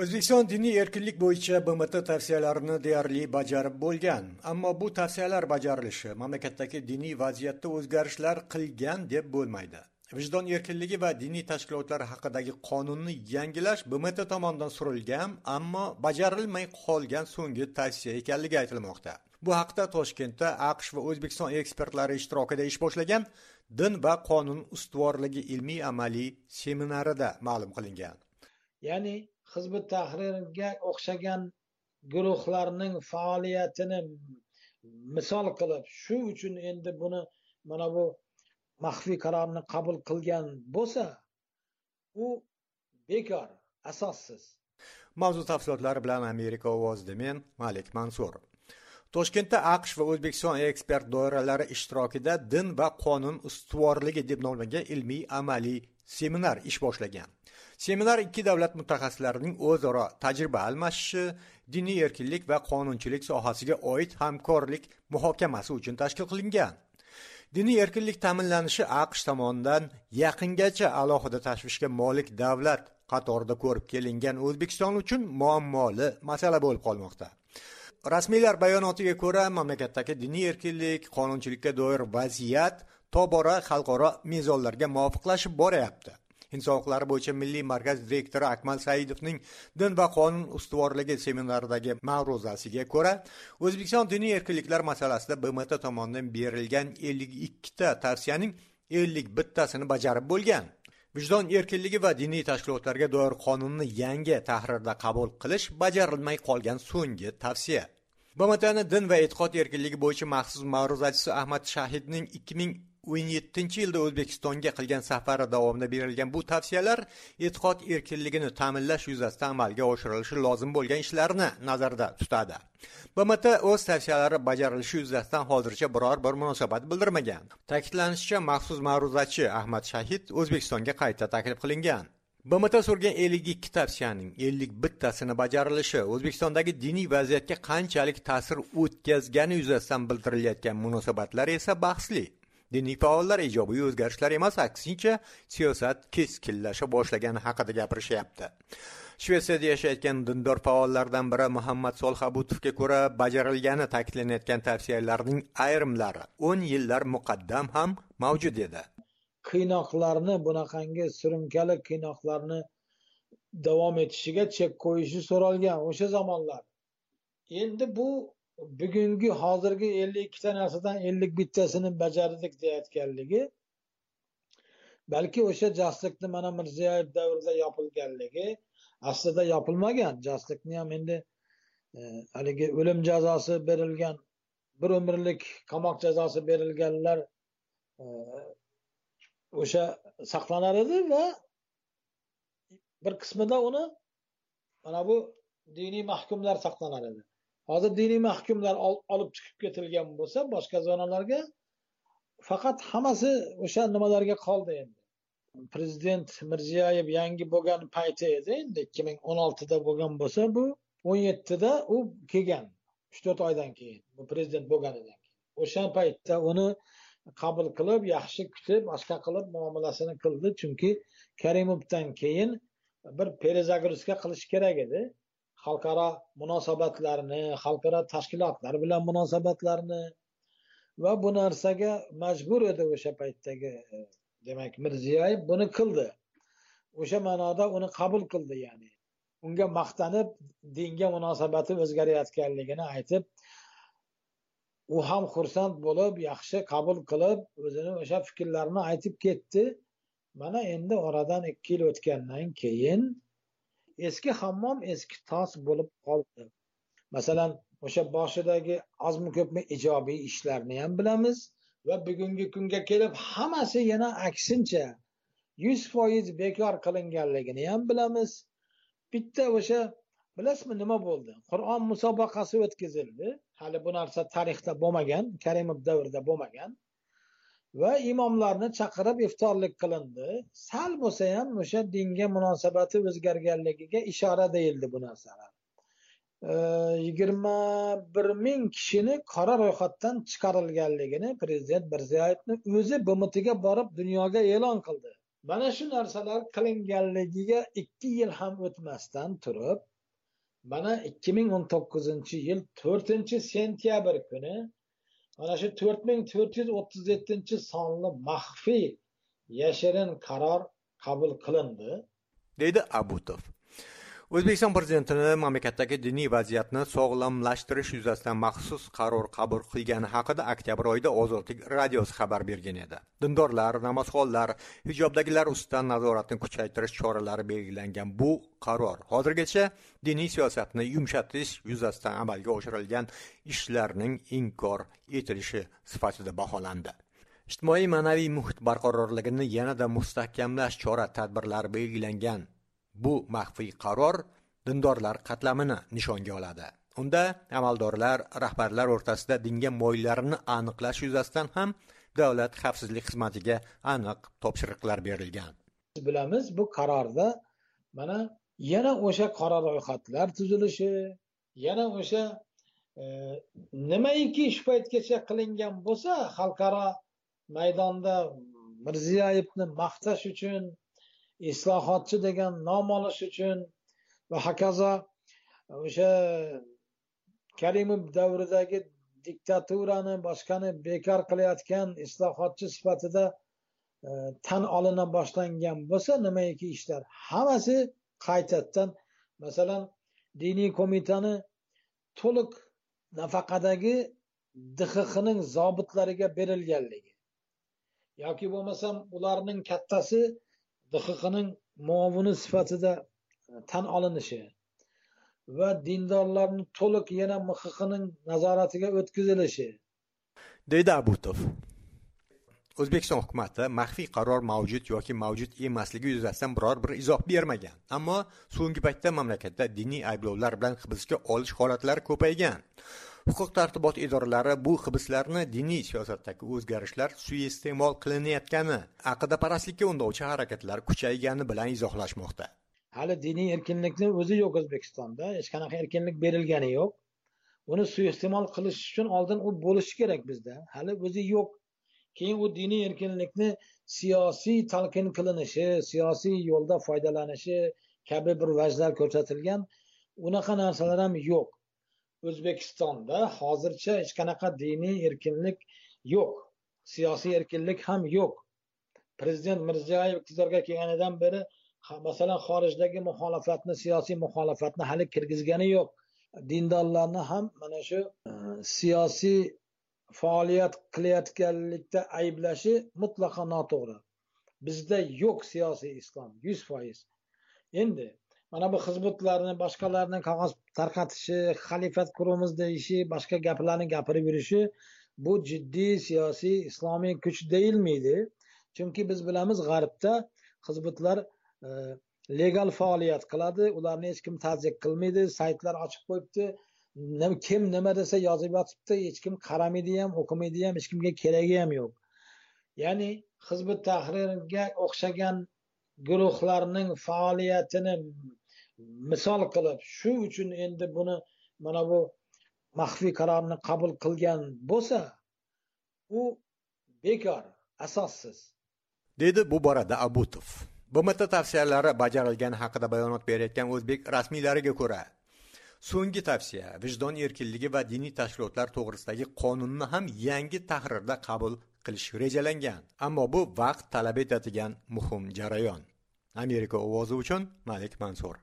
o'zbekiston diniy erkinlik bo'yicha bmt tavsiyalarini deyarli bajarib bo'lgan. Ammo bu tavsiyalar bajarilishi mamlakatdagi diniy vaziyatda o'zgarishlar qilgan deb bo'lmaydi. Vijdon erkinligi va diniy tashkilotlar haqidagi qonunni yangilash bmt tomonidan surilgan ammo bajarilmay qolgan so'nggi tavsiya ekanligi aytilmoqda. Bu haqda toshkentda aqsh va o'zbekiston ekspertlari ishtirokida ish boshlagan din va qonun ustuvorligi ilmiy amaliy seminarida ma'lum qilingan. Ya'ni hizbi tahrirga o'xshagan guruhlarning faoliyatini misol qilib shu uchun endi buni mana bu maxfiy qarorni qabul qilgan bo'lsa u bekor asossiz. Mavzu tafsilotlari bilan amerika ovozida men malik mansur. Toshkentda aqsh va o'zbekiston ekspert doiralari ishtirokida din va qonun ustuvorligi deb nomlangan ilmiy amaliy seminar ish boshlagan. Seminar ikki davlat mutaxassislarining o'zaro tajriba almashishi diniy erkinlik va qonunchilik sohasiga oid hamkorlik muhokamasi uchun tashkil qilingan. Diniy erkinlik ta'minlanishi aqsh tomonidan yaqingacha alohida tashvishga molik davlat qatorida ko'rib kelingan o'zbekiston uchun muammoli masala bo'lib qolmoqda. Rasmiylar bayonotiga ko'ra mamlakatdagi diniy erkinlik qonunchilikka doir vaziyat tobora xalqaro mezonlarga muvofiqlashib boryapti. Inson huquqlari bo'yicha milliy markaz direktori akmal saidovning din va qonun ustuvorligi seminaridagi ma'ruzasiga ko'ra o'zbekiston diniy erkinliklar masalasida bmt tomonidan berilgan ellik ikkita tavsiyaning ellik bittasini bajarib bo'lgan. Vijdon erkinligi va diniy tashkilotlarga doir qonunni yangi tahrirda qabul qilish bajarilmay qolgan so'nggi tavsiya. Bmtni din va e'tiqod erkinligi bo'yicha maxsus ma'ruzachisi ahmad shahidning ikki ming o'n yettinchi yilda o'zbekistonga qilgan safari davomida berilgan bu tavsiyalar e'tiqod erkinligini ta'minlash yuzasidan amalga oshirilishi lozim bo'lgan ishlarni nazarda tutadi. Bmt o'z tavsiyalari bajarilishi yuzasidan hozircha biror bir munosabat bildirmagan. Ta'kidlanishicha maxsus ma'ruzachi ahmad shahid o'zbekistonga qayta taklif qilingan. Bmt surgan ellik ikki tavsiyaning ellik bittasini bajarilishi o'zbekistondagi diniy vaziyatga qanchalik ta'sir o'tkazgani yuzasidan bildirilayotgan munosabatlar esa bahsli. Diniy faollar ijobiy o'zgarishlar emas aksincha siyosat keskinlasha boshlagani haqida gapirishyapti. Shvetsiyada yashayotgan dindor faollardan biri muhammad solhabutovga ko'ra bajarilgani ta'kidlanayotgan tavsiyalarning ayrimlari o'n yillar muqaddam ham mavjud edi. Qiynoqlarni bunaqangi surunkali qiynoqlarni davom etishiga chek qo'yishi so'ralgan o'sha zamonlar. Endi bu bugungi hozirgi ellik ikkita narsadan ellik bittasini bajardik deyayotganligi balki o'sha jaslikni mana mirziyoyev davrida yopilganligi aslida yopilmagan. Jaslikni ham endi e, haligi o'lim jazosi berilgan bir umrlik qamoq jazosi berilganlar e, o'sha saqlanar edi va bir qismida uni mana bu diniy mahkumlar saqlanar edi. Hozir diniy mahkumlar olib chiqib ketilgan bo'lsa boshqa zonalarga faqat hammasi o'sha nimalarga qoldi endi. Prezident mirziyoyev yangi bo'lgan payti edi endi ikki ming o'n oltida bo'lgan bo'lsa bu o'n yettida u kelgan uch to'rt oydan keyin bu prezident bo'lganidan keyin. O'sha paytda uni qabul qilib yaxshi kutib boshqa qilib muomalasini qildi. Chunki karimovdan keyin bir перезагрузка qilish kerak edi. Xalqaro munosabatlarni xalqaro tashkilotlar bilan munosabatlarni va bu narsaga majbur edi o'sha paytdagi e, demak mirziyoyev buni qildi. O'sha ma'noda uni qabul qildi ya'ni unga maqtanib dinga munosabati o'zgarayotganligini aytib u ham xursand bo'lib yaxshi qabul qilib o'zini o'sha fikrlarini aytib ketdi. Mana endi oradan ikki yil o'tgandan keyin eski hammom eski tos bo'lib qoldi. Masalan o'sha boshidagi ozmi ko'pmi ijobiy ishlarni ham bilamiz va bugungi kunga kelib hammasi yana aksincha yuz foiz bekor qilinganligini ham bilamiz. Bitta o'sha bilasizmi nima bo'ldi? Qur'on musobaqasi o'tkazildi. Hali bu narsa tarixda bo'lmagan karimov davrida bo'lmagan. Va imomlarni chaqirib iftorlik qilindi. Sal bo'lsa ham o'sha dinga munosabati o'zgarganligiga ishora deyildi bu narsalar yigirma bir ming kishini qora ro'yxatdan chiqarilganligini prezident mirziyoyevni o'zi bmtga borib dunyoga e'lon qildi. Mana shu narsalar qilinganligiga ikki yil ham o'tmasdan turib mana ikki ming o'n to'qqizinchi yil to'rtinchi sentyabr kuni mana shu to'rt ming to'rt yuz o'ttiz yettinchi sonli maxfiy yashirin qaror qabul qilindi. Deydi abutov. O'zbekiston prezidentini mamlakatdagi diniy vaziyatni sog'lomlashtirish yuzasidan maxsus qaror qabul qilgani haqida oktyabr oyida ozodlik radiosi xabar bergan edi. Dindorlar namozxonlar hijobdagilar ustidan nazoratni kuchaytirish choralari belgilangan bu qaror. Hozirgacha diniy siyosatni yumshatish yuzasidan amalga oshirilgan ishlarning inkor etilishi sifatida baholandi. Ijtimoiy ma'naviy muhit barqarorligini yanada mustahkamlash chora tadbirlari belgilangan. Bu maxfiy qaror dindorlar qatlamini nishonga oladi. Unda amaldorlar rahbarlar o'rtasida dinga moyillarini aniqlash yuzasidan ham davlat xavfsizlik xizmatiga aniq topshiriqlar berilgan. Biz bilamiz bu qarorda mana yana o'sha qora ro'yxatlar tuzilishi yana o'sha e, nimaiki shu paytgacha qilingan bo'lsa xalqaro maydonda mirziyoyevni maqtash uchun islohotchi degan nom olish uchun va hokazo o'sha karimov davridagi diktaturani boshqani bekor qilayotgan islohotchi sifatida e, tan olina boshlangan bo'lsa nimaiki ishlar? Hammasi qaytadan masalan diniy qo'mitani to'liq nafaqadagi dxxning zobitlariga berilganligi yoki bo'lmasam ularning kattasi dxxning muovini sifatida e, tan olinishi va dindorlarni to'liq yana mxxning nazoratiga o'tkazilishi. Deydi abutov. O'zbekiston hukumati maxfiy qaror mavjud yoki mavjud emasligi yuzasidan biror bir izoh bermagan ammo so'nggi paytda mamlakatda diniy ayblovlar bilan hibsga olish holatlari ko'paygan. Huquq tartibot idoralari bu hibslarni diniy siyosatdagi o'zgarishlar suiiste'mol qilinayotgani aqidaparastlikka undovchi harakatlar kuchaygani bilan izohlashmoqda. Hali diniy erkinlikni o'zi yo'q o'zbekistonda hech qanaqa erkinlik berilgani yo'q. Uni suiiste'mol qilish uchun oldin u bo'lishi kerak bizda. Hali o'zi yo'q. Keyin u diniy erkinlikni siyosiy talqin qilinishi siyosiy yo'lda foydalanishi kabi bir vajlar ko'rsatilgan unaqa narsalar ham yo'q. O'zbekistonda hozircha hech qanaqa diniy erkinlik yo'q siyosiy erkinlik ham yo'q. Prezident mirziyoyev iqtidorga kelganidan beri masalan xorijdagi muxolifatni siyosiy muxolifatni hali kirgizgani yo'q. Dindorlarni ham mana shu e, siyosiy faoliyat qilayotganlikda ayblashi mutlaqo noto'g'ri. Bizda yo'q siyosiy islom yuz foiz. Endi mana bu hizbutlarni boshqalarni qog'oz tarqatishi xalifat quramiz deyishi boshqa gaplarni gapirib yurishi bu jiddiy siyosiy islomiy kuch deyilmaydi chunki biz bilamiz g'arbda hizbutlar e, legal faoliyat qiladi ularni hech kim tazyiq qilmaydi saytlar ochib qo'yibdi. Kim nima desa yozib yotibdi hech kim qaramaydi ham o'qimaydi ham hech kimga keragi ham yo'q. Ya'ni hizbi tahrirga o'xshagan guruhlarning faoliyatini misol qilib shu uchun endi buni mana bu maxfiy qarorni qabul qilgan bo'lsa u bekor asossiz. Dedi bu borada abutov. Bmt tavsiyalari bajarilgani haqida bayonot berayotgan o'zbek rasmiylariga ko'ra so'nggi tavsiya vijdon erkinligi va diniy tashkilotlar to'g'risidagi qonunni ham yangi tahrirda qabul qilish rejalangan. Ammo bu vaqt talab etadigan muhim jarayon. Amerika ovozi uchun malik mansur.